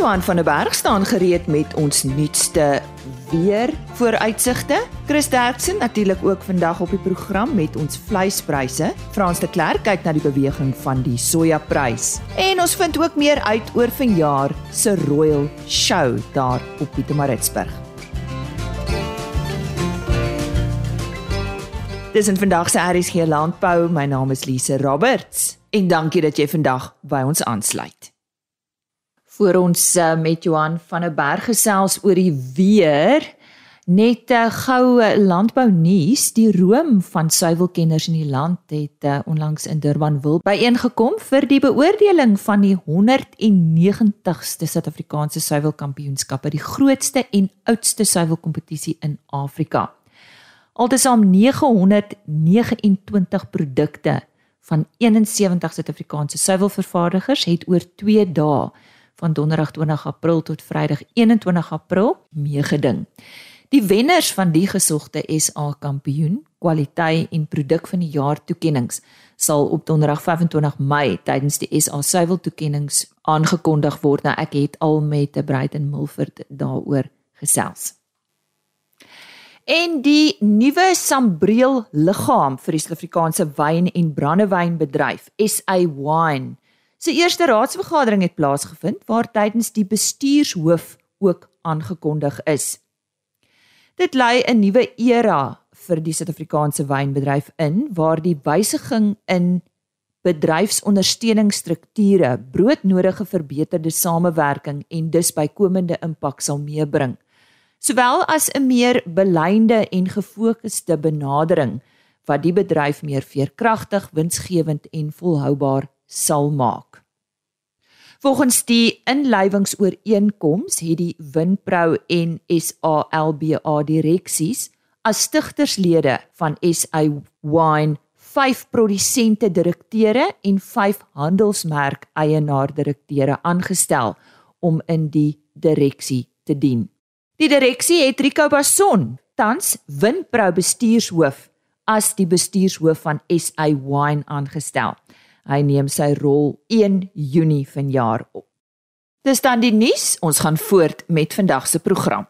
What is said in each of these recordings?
Johan van der Berg staan gereed met ons nuutste weer vooruitsigte. Chris Derksen natuurlik ook vandag op die program met ons vleispryse. Frans de Klerk kyk na die beweging van die sojaprys. En ons vind ook meer uit oor vanjaar se Royal Show daar op Pietermaritzburg. Dis in vandag se RSG Landbou. My naam is Lise Roberts en dankie dat jy vandag by ons aansluit voor ons uh, met Johan van der Berg gesels oor die weer. Net 'n uh, eh, goue landbou nuus, die room van suiwelkenners in die land het uh, onlangs in Durban wil byeengekom vir die beoordeling van die 190ste Suid-Afrikaanse suiwelkampioenskappe, die grootste en oudste suiwelkompetisie in Afrika. Altesaam 929 produkte van 71 Suid-Afrikaanse suiwelvervaardigers het oor 2 dae van donderdag 20 April tot Vrydag 21 April meegeding. Die wenners van die gesogte SA kampioen kwaliteit en produk van die jaar toekenninge sal op donderdag 25 Mei tydens die SA suiwel toekenninge aangekondig word. Nou ek het al met Breiten Milford daaroor gesels. En die nuwe Sambreel liggaam vir die Suid-Afrikaanse wyn en brandewynbedryf SA Wine Se eerste raadsvergadering het plaasgevind waar tydens die bestuurshoof ook aangekondig is. Dit lei 'n nuwe era vir die Suid-Afrikaanse wynbedryf in waar die wysiging in bedryfsondersteuningsstrukture broodnodige verbeterde samewerking en dus bykomende impak sal meebring, sowel as 'n meer beleide en gefokusde benadering wat die bedryf meer veerkragtig, winsgewend en volhoubaar sal maak. Volgens die inlywingsooreenkoms het die Winpro en SALBA direksies as stigterslede van SA Wine 5 produsente direkteure en 5 handelsmerk eienaar direkteure aangestel om in die direksie te dien. Die direksie het Rico Bason, tans Winpro bestuurshoof, as die bestuurshoof van SA Wine aangestel. Hy neem sy rol 1 Junie vanjaar op. Dis dan die nuus. Ons gaan voort met vandag se program.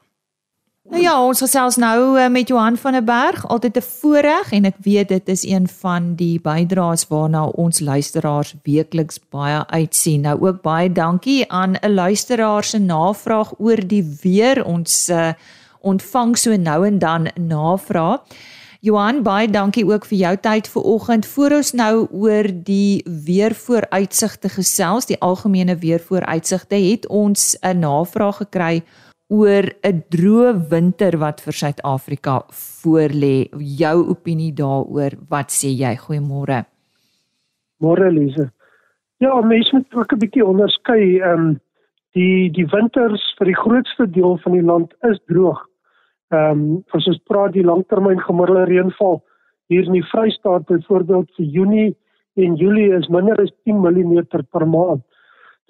Nou ja, ons gesels nou eh, met Johan van der Berg, altyd 'n voorreg en ek weet dit is een van die bydraes waarna ons luisteraars weekliks baie uitsien. Nou ook baie dankie aan 'n luisteraar se navraag oor die weer. Ons uh, ontvang so nou en dan navraag. Johan, baie dankie ook vir jou tyd vanoggend. Voor ons nou oor die weervooruitsigte gesels, die algemene weervooruitsigte, het ons 'n navraag gekry oor 'n droë winter wat vir Suid-Afrika voorlê. Jou opinie daaroor, wat sê jy? Goeiemôre. Môre Lise. Ja, mense moet ook 'n bietjie onderskei. Ehm um, die die winters vir die grootste deel van die land is droog. Ehm um, as ons praat die langtermyn gemiddelde reënval hier in die Vrystaat byvoorbeeld vir Junie en Julie is minder as 10 mm per maand.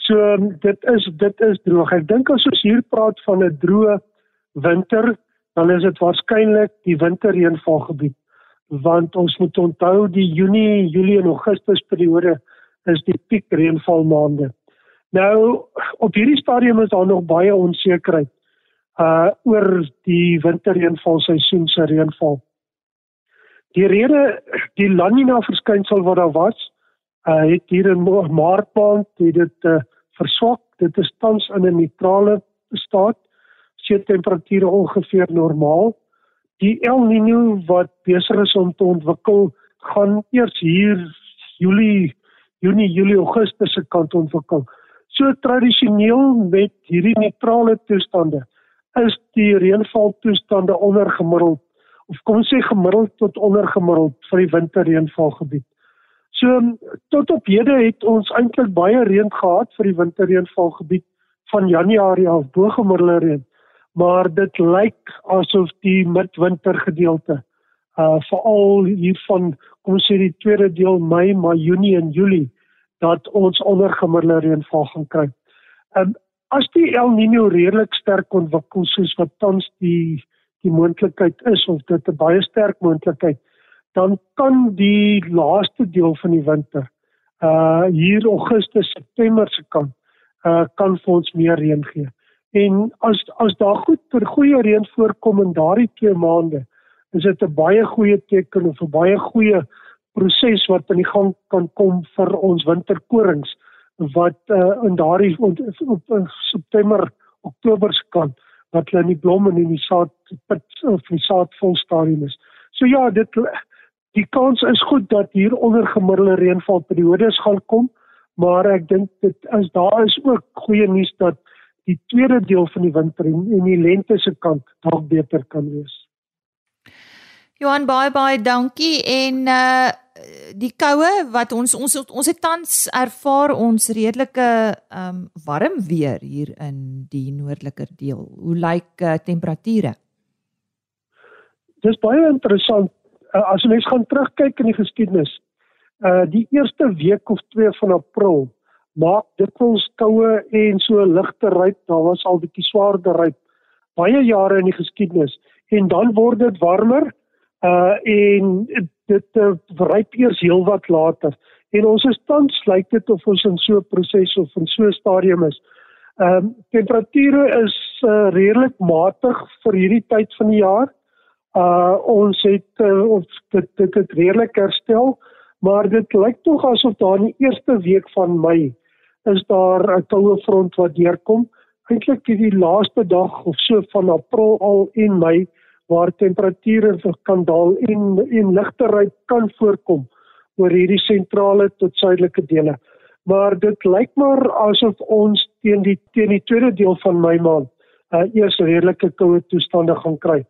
So um, dit is dit is droog. Ek dink as ons hier praat van 'n droë winter, dan is dit waarskynlik die winterreënvalgebied want ons moet onthou die Junie, Julie en Augustus periode is die piek reënvalmaande. Nou op hierdie stadium is daar nog baie onsekerheid uh oor die winterreënvalseisoen se reënval. Die rede die La Nina verskynsel wat daar was, uh het hier in Maart maand het dit uh, verswak. Dit is tans in 'n neutrale staat. See temperature ongeveer normaal. Die El Niño wat besig is om te ontwikkel, gaan eers hier Julie, Junie, Julie, Augustus se kant ontwikkel. So tradisioneel met hierdie neutrale toestande is die reënvaltoestande ondergemiddeld of kom ons sê gemiddeld tot ondergemiddeld vir die winterreënvalgebied. So tot op hede het ons eintlik baie reën gehad vir die winterreënvalgebied van Januarie af bo gemiddelde reën, maar dit lyk asof die midwintergedeelte uh veral hier van kom ons sê die tweede deel Mei, maar Junie en Julie dat ons ondergemiddelde reënval gaan kry. Um as die El Niño redelik sterk ontwikkel soos wat tans die die moontlikheid is of dit 'n baie sterk moontlikheid dan kan die laaste deel van die winter uh hier Augustus September se kant uh kan vir ons meer reën gee. En as as daar goed vir goeie reën voorkom in daardie 2 maande, is dit 'n baie goeie teken of 'n baie goeie proses wat aan die gang kan kom vir ons winterkorings wat uh, in daardie op, op, op September Oktober se kant wat hulle in die blom en in die saad pit of die saad vol stadium is. So ja, dit die kans is goed dat hier onder gemiddelde reënvalperiodes gaan kom, maar ek dink dit is daar is ook goeie nuus dat die tweede deel van die winter en, en die lente se kant dalk beter kan wees. Johan baie baie dankie en uh die koue wat ons ons ons het tans ervaar ons redelike um warm weer hier in die noordeliker deel. Hoe lyk uh, temperature? Dis baie interessant uh, as mens gaan terugkyk in die geskiedenis. Uh die eerste week of 2 van April maak dikwels koue en so ligte ryp, daar was al bietjie swaarder ryp baie jare in die geskiedenis en dan word dit warmer uh en dit uh, ryp eers heelwat later en ons is tans lyk dit of ons in so 'n proses of in so 'n stadium is. Ehm um, temperature is uh, redelik matig vir hierdie tyd van die jaar. Uh ons het uh, ons dit dit het redelik herstel, maar dit lyk tog asof daar in die eerste week van Mei is daar 'n koue front wat deurkom. Eintlik die laaste dag of so van April al en Mei waar temperature kan daal en en ligterheid kan voorkom oor hierdie sentrale tot suidelike dele. Maar dit lyk maar asof ons teen die teen die tweede deel van Mei maand uh, eers redelike koue toestande gaan kry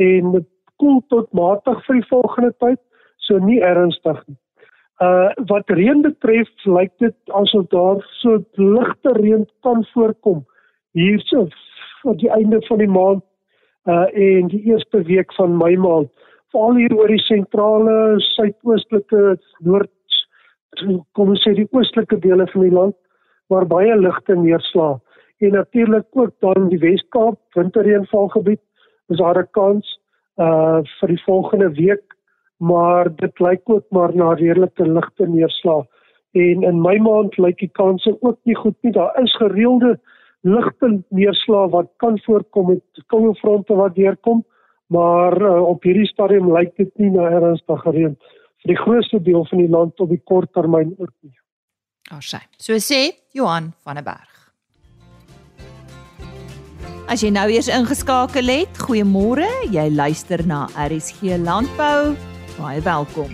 en dit koel tot matig vir die volgende tyd, so nie ernstig nie. Uh wat reën betref, lyk dit asof daar so ligte reën kan voorkom hierso vir die einde van die maand uh en die eerste week van Mei maand veral hier oor die sentrale suidoostelike noord kom ons sê die oostelike dele van die land waar baie ligte neerslae en natuurlik ook dan die Wes-Kaap winterreënvalgebied is daar 'n kans uh vir die volgende week maar dit lyk ook maar na redelike ligte neerslae en in my maand lyk die kanse ook nie goed nie. Daar is gereelde ligte neerslae wat kan voorkom met koue fronte wat deurkom, maar uh, op hierdie stadium lyk dit nie na ernstige reën vir die grootste deel van die land op die kort termyn ook nie. Alsy. So sê Johan van der Berg. As jy nou eers ingeskakel het, goeiemôre. Jy luister na RSG Landbou. Baie welkom.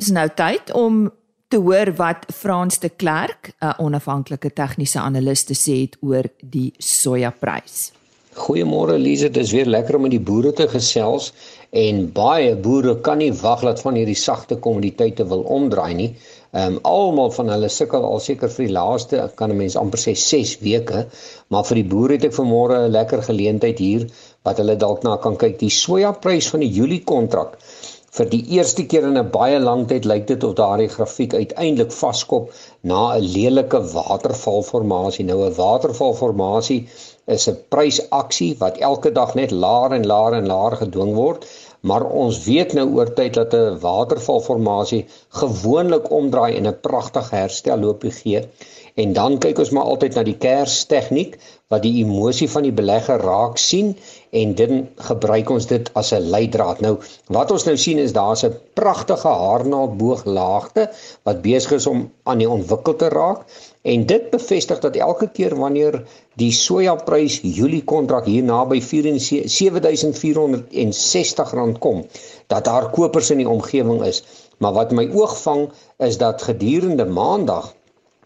Dis nou tyd om te hoor wat Frans de Klerk, 'n onafhanklike tegniese analis te sê het oor die sojaprys. Goeiemôre Lize, dit is weer lekker om met die boere te gesels en baie boere kan nie wag dat van hierdie sagte kommoditeite wil omdraai nie. Ehm um, almal van hulle sukkel al seker vir die laaste kan 'n mens amper sê 6 weke, maar vir die boere het ek vanmôre 'n lekker geleentheid hier wat hulle dalk na kan kyk. Die sojaprys van die Julie kontrak vir die eerste keer in 'n baie lang tyd lyk dit of daardie grafiek uiteindelik vaskop na 'n lelike watervalformasie. Nou 'n watervalformasie is 'n prysaksie wat elke dag net laer en laer en laer gedwing word, maar ons weet nou oor tyd dat 'n watervalformasie gewoonlik omdraai en 'n pragtige herstelloopie gee. En dan kyk ons maar altyd na die kers tegniek wat die emosie van die belegger raak sien en dan gebruik ons dit as 'n leidraad. Nou wat ons nou sien is daar's 'n pragtige haarnaaldbooglaagte wat besig is om aan die ontwikkel te raak en dit bevestig dat elke keer wanneer die sojaprys Julie kontrak hier naby 7460 rand kom, dat daar kopers in die omgewing is. Maar wat my oog vang is dat gedurende maandag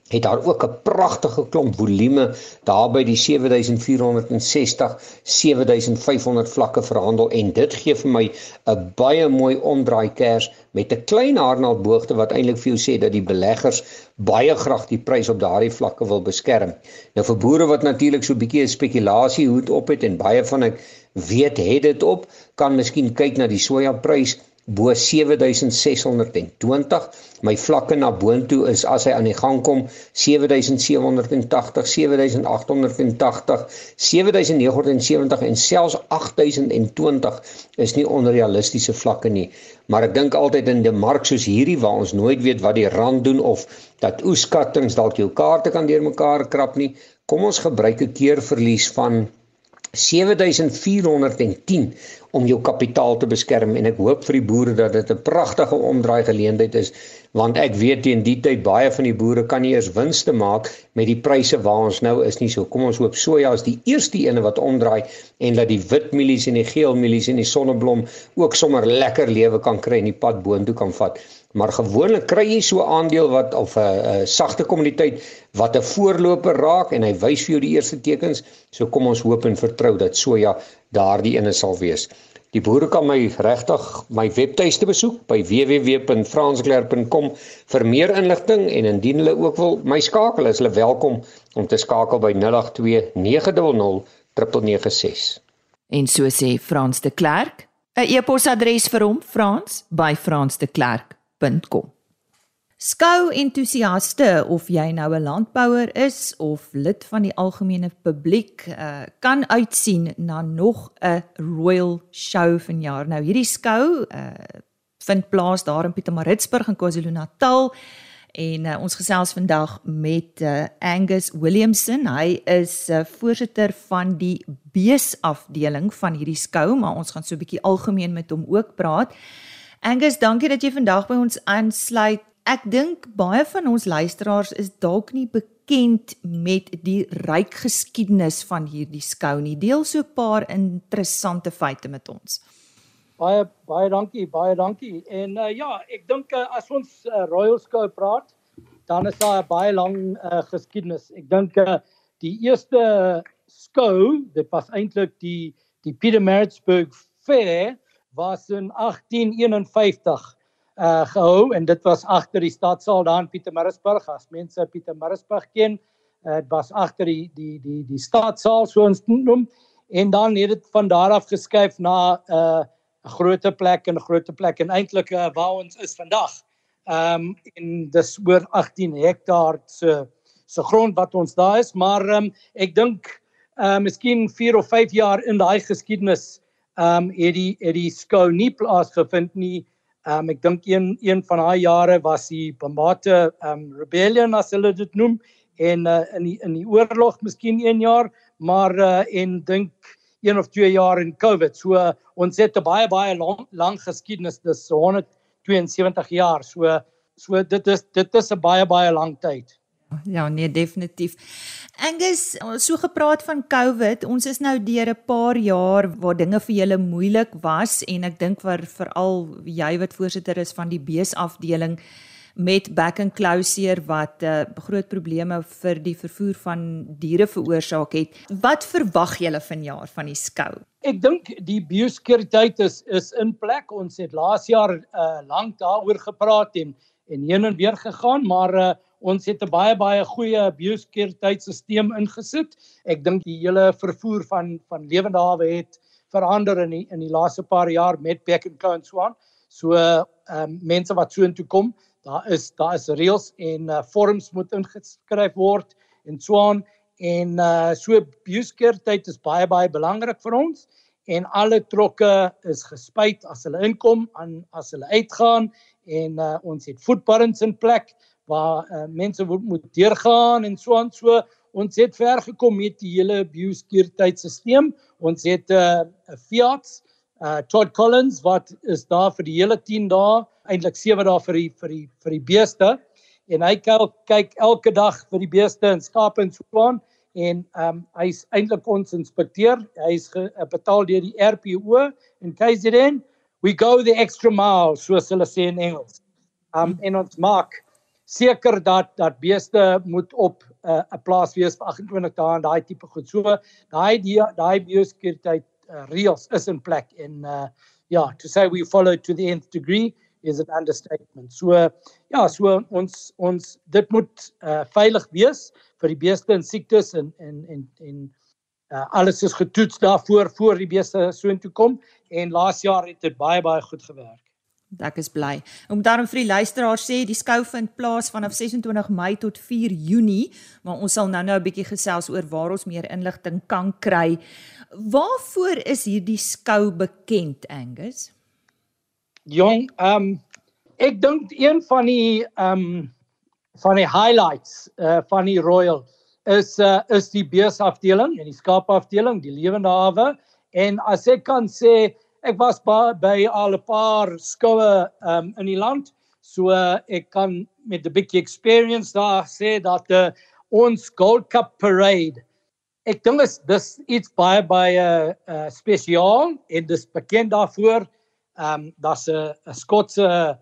het daar ook 'n pragtige klomp volume daar by die 7460 7500 vlakke verhandel en dit gee vir my 'n baie mooi omdraai kers met 'n klein haarnaaldboogte wat eintlik vir jou sê dat die beleggers baie graag die prys op daardie vlakke wil beskerm. Nou vir boere wat natuurlik so 'n bietjie 'n spekulasie hoed op het en baie van ek weet het dit op kan miskien kyk na die sojaprys bo 7620. My vlakke na boontoe is as hy aan die gang kom 7780, 7880, 7970 en selfs 8020 is nie onrealistiese vlakke nie. Maar ek dink altyd in 'n mark soos hierdie waar ons nooit weet wat die rand doen of dat oeskattings dalk jou kaarte kan deurmekaar krap nie, kom ons gebruik 'n keerverlies van 7410 om jou kapitaal te beskerm en ek hoop vir die boere dat dit 'n pragtige omdraai geleentheid is want ek weet teen die tyd baie van die boere kan nie eers winste maak met die pryse waar ons nou is nie. So kom ons hoop soja is die eerste ene wat omdraai en dat die wit mielies en die geel mielies en die sonneblom ook sommer lekker lewe kan kry en die pad boontoe kan vat maar gewoonlik kry jy so 'n aandeel wat of 'n uh, uh, sagte kommoditeit wat 'n voorloper raak en hy wys vir jou die eerste tekens. So kom ons hoop en vertrou dat soja daardie ene sal wees. Die boere kan my regtig my webtuiste besoek by www.fransklerk.com vir meer inligting en indien hulle ook wil my skakel, is hulle welkom om te skakel by 082 900 996. En so sê Frans de Klerk, 'n e-posadres vir hom, Frans by fransdeklerk www.landbou.com. Skou entoesiaste of jy nou 'n landbouer is of lid van die algemene publiek, uh, kan uitsien na nog 'n Royal Show vanjaar. Nou hierdie skou uh, vind plaas daar in Pietermaritzburg in KwaZulu-Natal en uh, ons gesels vandag met uh, Angus Williamson. Hy is uh, voorsitter van die beesafdeling van hierdie skou, maar ons gaan so 'n bietjie algemeen met hom ook praat. Angus, dankie dat jy vandag by ons aansluit. Ek dink baie van ons luisteraars is dalk nie bekend met die ryk geskiedenis van hierdie skou nie. Deel so 'n paar interessante feite met ons. Baie baie dankie, baie dankie. En uh, ja, ek dink uh, as ons uh, Royal Skou praat, dan is daar 'n baie lang uh, geskiedenis. Ek dink uh, die eerste skou, dit was eintlik die die Pietermaritzburg Fair was in 1851 uh gehou en dit was agter die stadsaal daar in Pietermaritzburg as mense Pietermaritzburg ken uh, dit was agter die die die die stadsaal so ons noem en dan het dit van daar af geskuif na 'n uh, 'n groter plek en 'n groter plek en eintlik uh, waar ons is vandag. Ehm um, en dis oor 18 hektaar se se grond wat ons daar is, maar ehm um, ek dink uh miskien 4 of 5 jaar in daai geskiedenis ehm um, het die het die skou nie plaasgevind nie. Ehm um, ek dink een een van daai jare was die Bamate ehm um, rebellion as hulle dit noem en uh, in die in die oorlog miskien 1 jaar, maar uh, en dink 1 of 2 jaar in Covid. So uh, ons het 'n baie baie lang lang geskiedenis, dis 172 jaar. So so dit is dit is 'n baie baie lang tyd. Ja, nee, definitief. Angus, so gepraat van COVID, ons is nou deur 'n paar jaar waar dinge vir julle moeilik was en ek dink vir veral jy wat voorsitter is van die beesafdeling met back and closure wat uh, groot probleme vir die vervoer van diere veroorsaak het. Wat verwag julle vanjaar van die skou? Ek dink die biosekuriteit is is in plek. Ons het laas jaar uh, lank daaroor gepraat en en heen en weer gegaan, maar uh, ons het 'n baie baie goeie biosekurititeitstelsel ingesit. Ek dink die hele vervoer van van lewende hawe het verander in die, in die laaste paar jaar met Beck and Co and so on. So ehm um, mense wat so intoe kom, daar is daar is reëls en uh, vorms moet ingeskryf word en so on en uh, so biosekuriteit is baie baie belangrik vir ons en alle trokke is gespuit as hulle inkom en as hulle uitgaan en uh, ons het voetbarrens in plek waar uh, mense moet deurgaan en so aan. So ons het ver gekom met die hele biosekurititeitstelsel ons het 'n uh, Fiat uh, Todd Collins wat is daar vir die hele 10 dae eintlik 7 dae vir die vir die vir die beeste. En hy kyk kyk elke dag vir die beeste en skape en so aan. En um, hy's eintlik ons inspekteur. Hy's uh, betaal deur die RPO in KZN we go the extra mile soos hulle sê in Engels. Um, en ons maak seker dat dat beeste moet op eh, 'n uh, plaas wees vir 28 dae en daai tipe goed. So daai daai biosekuriteit uh, reëls is in plek en uh ja, to say we follow to the nth degree is an understatement. So ja, so ons ons dit moet uh veilig wees vir die beeste en siektes en en en en uh, alles is getoets daarvoor voor die beeste so intoe kom en laas jaar het dit baie baie goed gewerk. Ek is bly. Om daarom vir die luisteraars sê die skou vind plaas vanaf 26 Mei tot 4 Junie, maar ons sal nou-nou 'n bietjie gesels oor waar ons meer inligting kan kry. Waarvoor is hierdie skou bekend, Angus? Jong, ehm um, ek dink een van die ehm um, van die highlights uh van die Royal is uh is die beesafdeling en die skaapafdeling, die lewende hawe en as ek kan sê ek was by, by al 'n paar skoue um, in die land. So uh, ek kan met 'n bietjie experience daar sê dat uh, ons Gold Cup parade ek dink is dis iets baie baie uh, spesiaal en dis bekend daarvoor. Ehm um, daar's 'n Skotse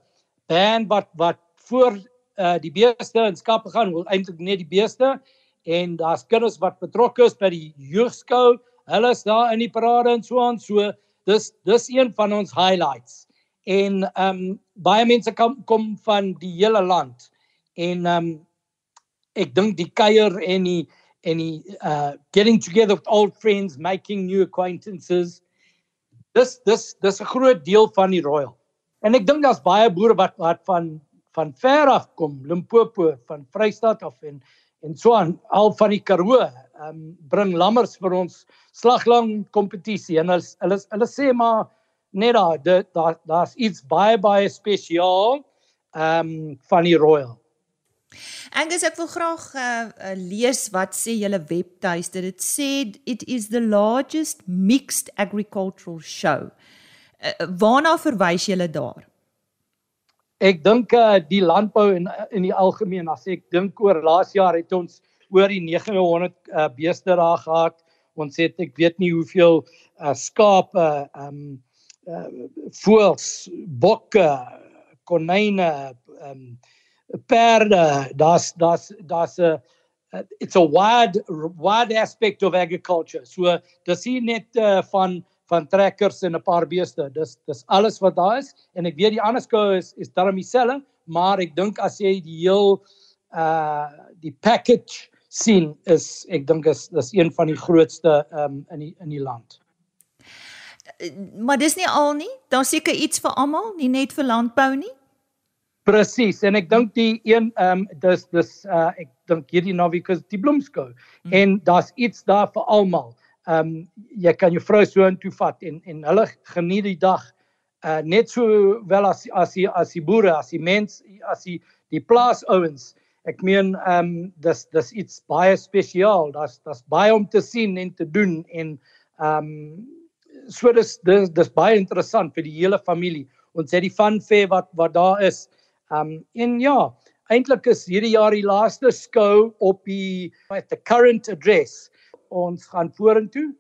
band wat wat voor uh, die beeste in skappe gaan, wel eintlik net die beeste en daar's kinders wat betrokke is by die jeugskou. Hulle is daar in die parade en so aan. So dis dis een van ons highlights. En ehm um, baie mense kom kom van die hele land. En ehm um, ek dink die kuier en die en die uh getting together with old friends, making new acquaintances. Dis dis dis 'n groot deel van die Royal. En ek dink daar's baie boere wat wat van van ver af kom, Limpopo, van Vrystaat af en en so aan al van die Karoo um, bring lammers vir ons slaglang kompetisie en hulle hulle hulle sê maar net daar daar daar's iets baie baie spesiaal ehm um, van die Royal. Angus ek wil graag uh, uh, lees wat sê julle webtuiste. Dit sê it is the largest mixed agricultural show. Uh, waarna verwys julle daar? Ek dink uh, die landbou in in die algemeen as ek dink oor laas jaar het ons oor die 900 uh, beeste daar gehad. Ons het ek weet nie hoeveel uh, skape, ehm um, uh, voëls, bokke, konyne, ehm um, perde. Daar's daar's daar's 'n uh, it's a wide wide aspect of agriculture. So dis nie net uh, van van trekkers en 'n paar beeste. Dis dis alles wat daar is en ek weet die ander skoue is is darm dieselfde, maar ek dink as jy die heel uh die package sien is ek dink is dis een van die grootste um in die in die land. Maar dis nie al nie. Daar's seker iets vir almal, nie net vir landbou nie. Presies en ek dink die een ehm um, dis dis uh ek dink hierdie naweek is die bloemskou hmm. en daar's iets daar vir almal ehm um, jy kan jou vrou so intoe vat en en hulle geniet die dag uh net so wel as as die as die boere as die mens as die die plaasouens ek meen ehm um, dis dis iets baie spesiaal daar's daar's baie om te sien en te doen en ehm um, so dis dis dis baie interessant vir die hele familie ons het die fun fair wat wat daar is ehm um, en ja eintlik is hierdie jaar die laaste skou op die at the current address ons gaan vorentoe.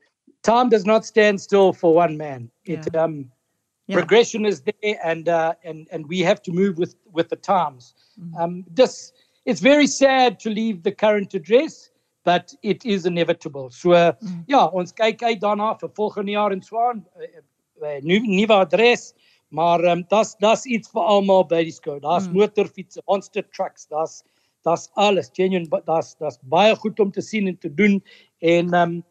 Time does not stand still for one man. It yeah. um yeah. progression is there and uh and and we have to move with with the times. Mm-hmm. Um this it's very sad to leave the current address but it is inevitable. So uh, mm. ja, ons kyk uit daarna vir volgende jaar in Swaan uh, uh, nuwe adres. Maar um, das das iets vir almal by die skool. Daar's mm. motorfietsse, monster trucks, daar's daar's alles genuine daar's daar's baie goed om te sien en te doen en ehm um,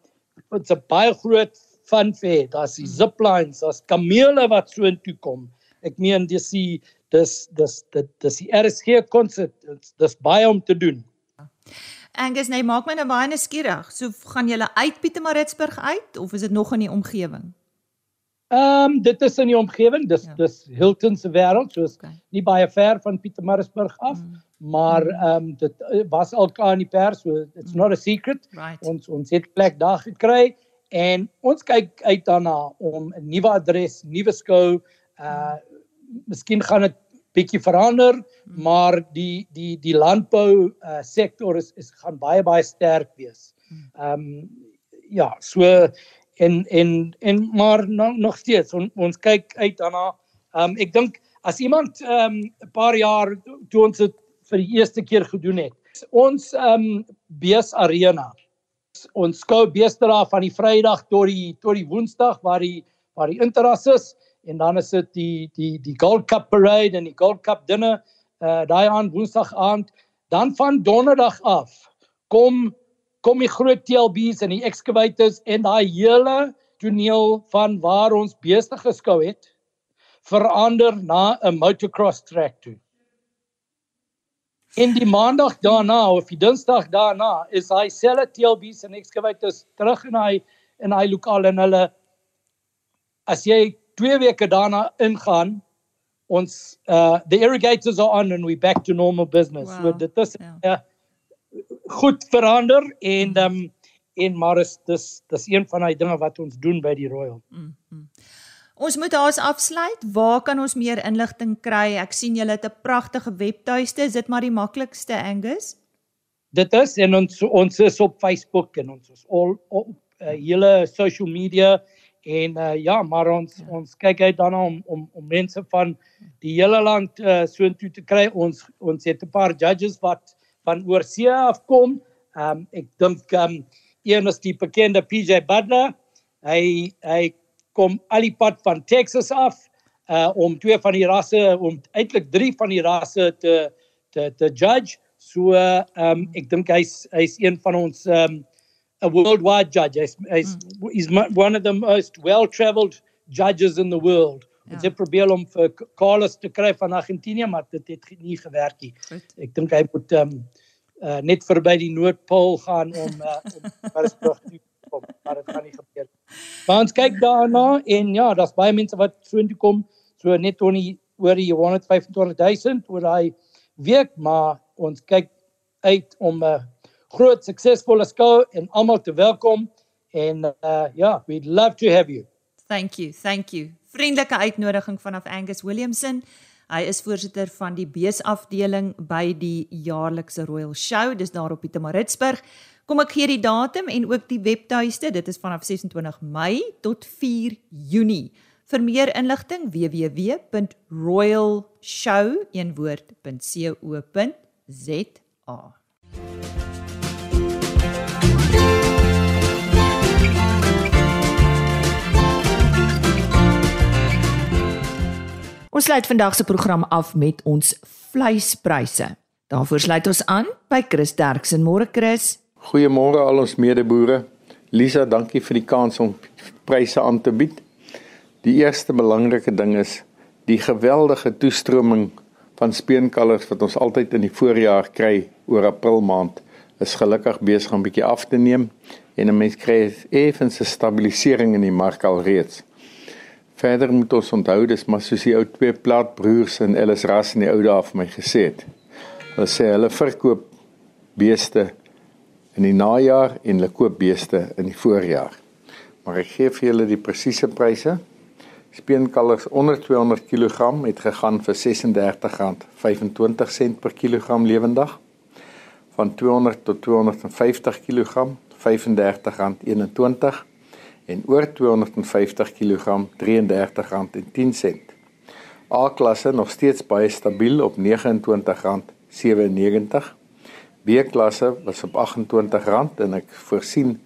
dit's 'n baie groot fun fair daar's die hmm. zip lines daar's kamele wat so intoe kom ek meen dis die dis dis dit dis die RSG konsert dis dis baie om te doen Angus nee maak my nou baie nuuskierig so gaan julle uit Pietermaritzburg uit of is dit nog in die omgewing Ehm um, dit is in die omgewing dis ja. dis Hilton se wêreld soos okay. nie baie ver van Pietermaritzburg af mm maar mm. ehm um, dit eh, was al klaar in die pers so it's mm. not a secret right. ons ons het plek daar gekry en ons kyk uit daarna om 'n nuwe adres, nuwe skou uh miskien gaan dit bietjie verander mm. maar die die die landbou uh sektor is is gaan baie baie sterk wees. Ehm um, ja, so en en en maar no, nog steeds on, ons kyk uit daarna. Ehm um, ek dink as iemand ehm um, 'n paar jaar toe ons het vir die eerste keer gedoen het. Ons ehm um, Bees Arena. Ons skou beestera van die Vrydag tot die tot die Woensdag waar die waar die interras is en dan is dit die die die Gold Cup parade en die Gold Cup dinner uh daai aan Woensdag aand dan van Donderdag af kom kom die groot TLB's en die excavators en daai hele toneel van waar ons beeste geskou het verander na 'n motocross track toe. In die maandag daarna of die dinsdag daarna is hy selle TLB's en excavators terug in hy in hy lokaal en hulle as jy 2 weke daarna ingaan ons uh the irrigators are on and we back to normal business. Wow. So dit is ja. uh, goed verander en um en maar is dis dis een van daai dinge wat ons doen by die Royal. Mm -hmm. Ons moet haas afsluit. Waar kan ons meer inligting kry? Ek sien julle het 'n pragtige webtuiste. Is dit maar die maklikste Angus? Dit is en ons ons is op Facebook en ons is al op uh, hele social media en uh, ja, maar ons ja. ons kyk uit daarna om om om mense van die hele land uh, soontoe te kry. Ons ons het 'n paar judges wat van oorsee af kom. Ehm um, ek dink ehm um, een is die bekende PJ Butler. Hy hy kom al die pad van Texas af uh om twee van die rasse om eintlik drie van die rasse te te te judge. So ehm um, ek dink hy's hy's een van ons ehm um, a worldwide judge. He's, he's, mm. he's one of the most well-traveled judges in the world. Ja. Ons het probeer om vir Carlos te kry van Argentinië, maar dit het nie gewerk nie. Ek dink hy moet ehm um, uh, net verby die Noordpool gaan om uh, om Maritzburg te kom, maar dit gaan nie gebeur nie. Maar ons kyk daarna en ja, daar's baie mense wat so intoe kom, so net oor die oor die 125000 oor daai week, maar ons kyk uit om 'n uh, groot suksesvolle skou en almal te welkom en uh, ja, we'd love to have you. Thank you. Thank you. Vriendelike uitnodiging vanaf Angus Williamson. Hy is voorsitter van die beesafdeling by die jaarlikse Royal Show, dis daar op Pietermaritzburg. Kom ek gee die datum en ook die webtuiste. Dit is vanaf 26 Mei tot 4 Junie. Vir meer inligting www.royalshow.co.za. Ons sluit vandag se program af met ons vleispryse. Daarvoor sluit ons aan by Chris Derksen. Môre Chris. Goeiemôre al ons medeboere. Lisa, dankie vir die kans om pryse aan te bied. Die eerste belangrike ding is die geweldige toestroming van speenkalvers wat ons altyd in die voorjaar kry oor April maand is gelukkig besig om bietjie af te neem en 'n mens kry effens 'n stabilisering in die mark alreeds. Verder moet ons onthou dis maar soos die ou twee plaatbroers in Ellis Ras in die ou dae vir my gesê het. Hulle sê hulle verkoop beeste in die najaar en hulle koop beeste in die voorjaar. Maar ek gee vir julle die presiese pryse. Speenkalvers onder 200 kg het gegaan vir R36.25 per kilogram lewendig. Van 200 tot 250 kg R35.21 en oor 250 kg R33.10. A-klasse nog steeds baie stabiel op R29.97. B-klasse was op R28 en ek voorsien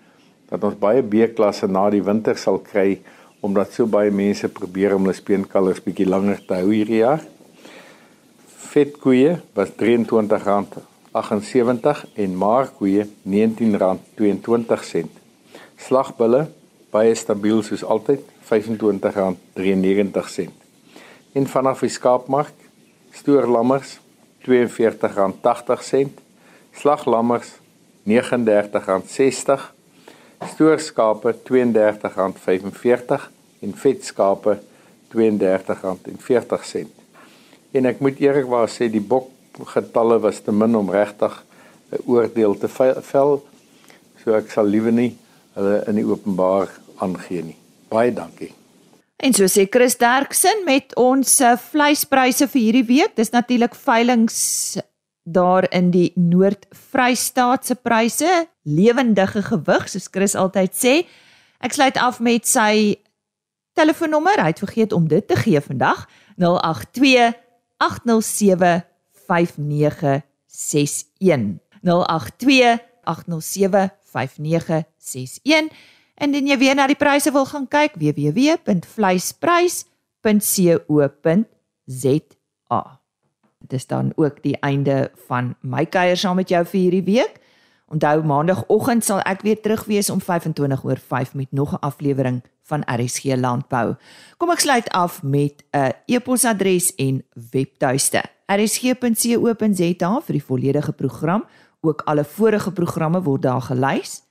dat ons baie B-klasse na die winter sal kry omdat so baie mense probeer om hulle speenkalvers bietjie langer te hou hierdie jaar. Vetkoeie was R23.78 en maarkoeie R19.22. Slagbulle baie stabiel soos altyd R25.93. En vanaf die skaapmark stoorlammers R42.80, slaglammers R39.60, stoorskape R32.45 en vetskape R32.40. En ek moet eerlikwaar sê die bok getalle was te min om regtig 'n oordeel te vel. So ek sal liewe nie hulle in die openbaar aangee nie. Baie dankie. En so sê Chris Derksen met ons eh, vleispryse vir hierdie week. Dis natuurlik veilinge daar in die Noord-Vrystaat se pryse, lewendige gewig soos Chris altyd sê. Ek sluit af met sy telefoonnommer. Hy het vergeet om dit te gee vandag. 082 807 5961. 082 807 5961 Indien jy weer na die pryse wil gaan kyk, www.vleisprys.co.za. Dit is dan ook die einde van my kuier saam met jou vir hierdie week. Onthou maandagooggend sal ek weer terug wees om 25 oor 5 met nog 'n aflewering van RSG Landbou. Kom ek sluit af met 'n e-posadres en webtuiste. rsg.co.za vir die volledige program, ook alle vorige programme word daar gelys.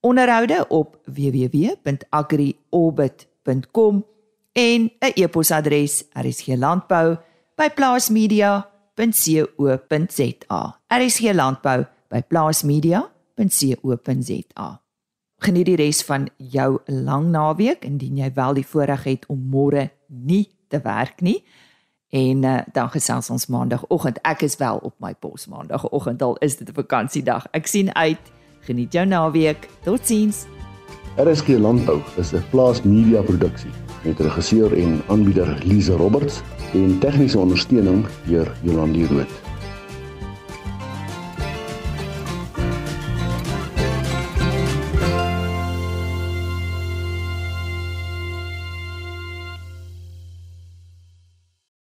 Onderhoude op www.agriorbit.com en 'n e-posadres rsglandbou@plaasmedia.co.za. rsglandbou by plaasmedia.co.za. Geniet die res van jou lang naweek indien jy wel die voorreg het om môre nie te werk nie. En uh, dan gesels ons maandagooggend. Ek is wel op my pos maandagooggend al is dit 'n vakansiedag. Ek sien uit. Geniet jou naweek. Totsiens. RSG Landbou is 'n plaas media produksie met regisseur en aanbieder Lize Roberts en tegniese ondersteuning deur Jolande Rooi.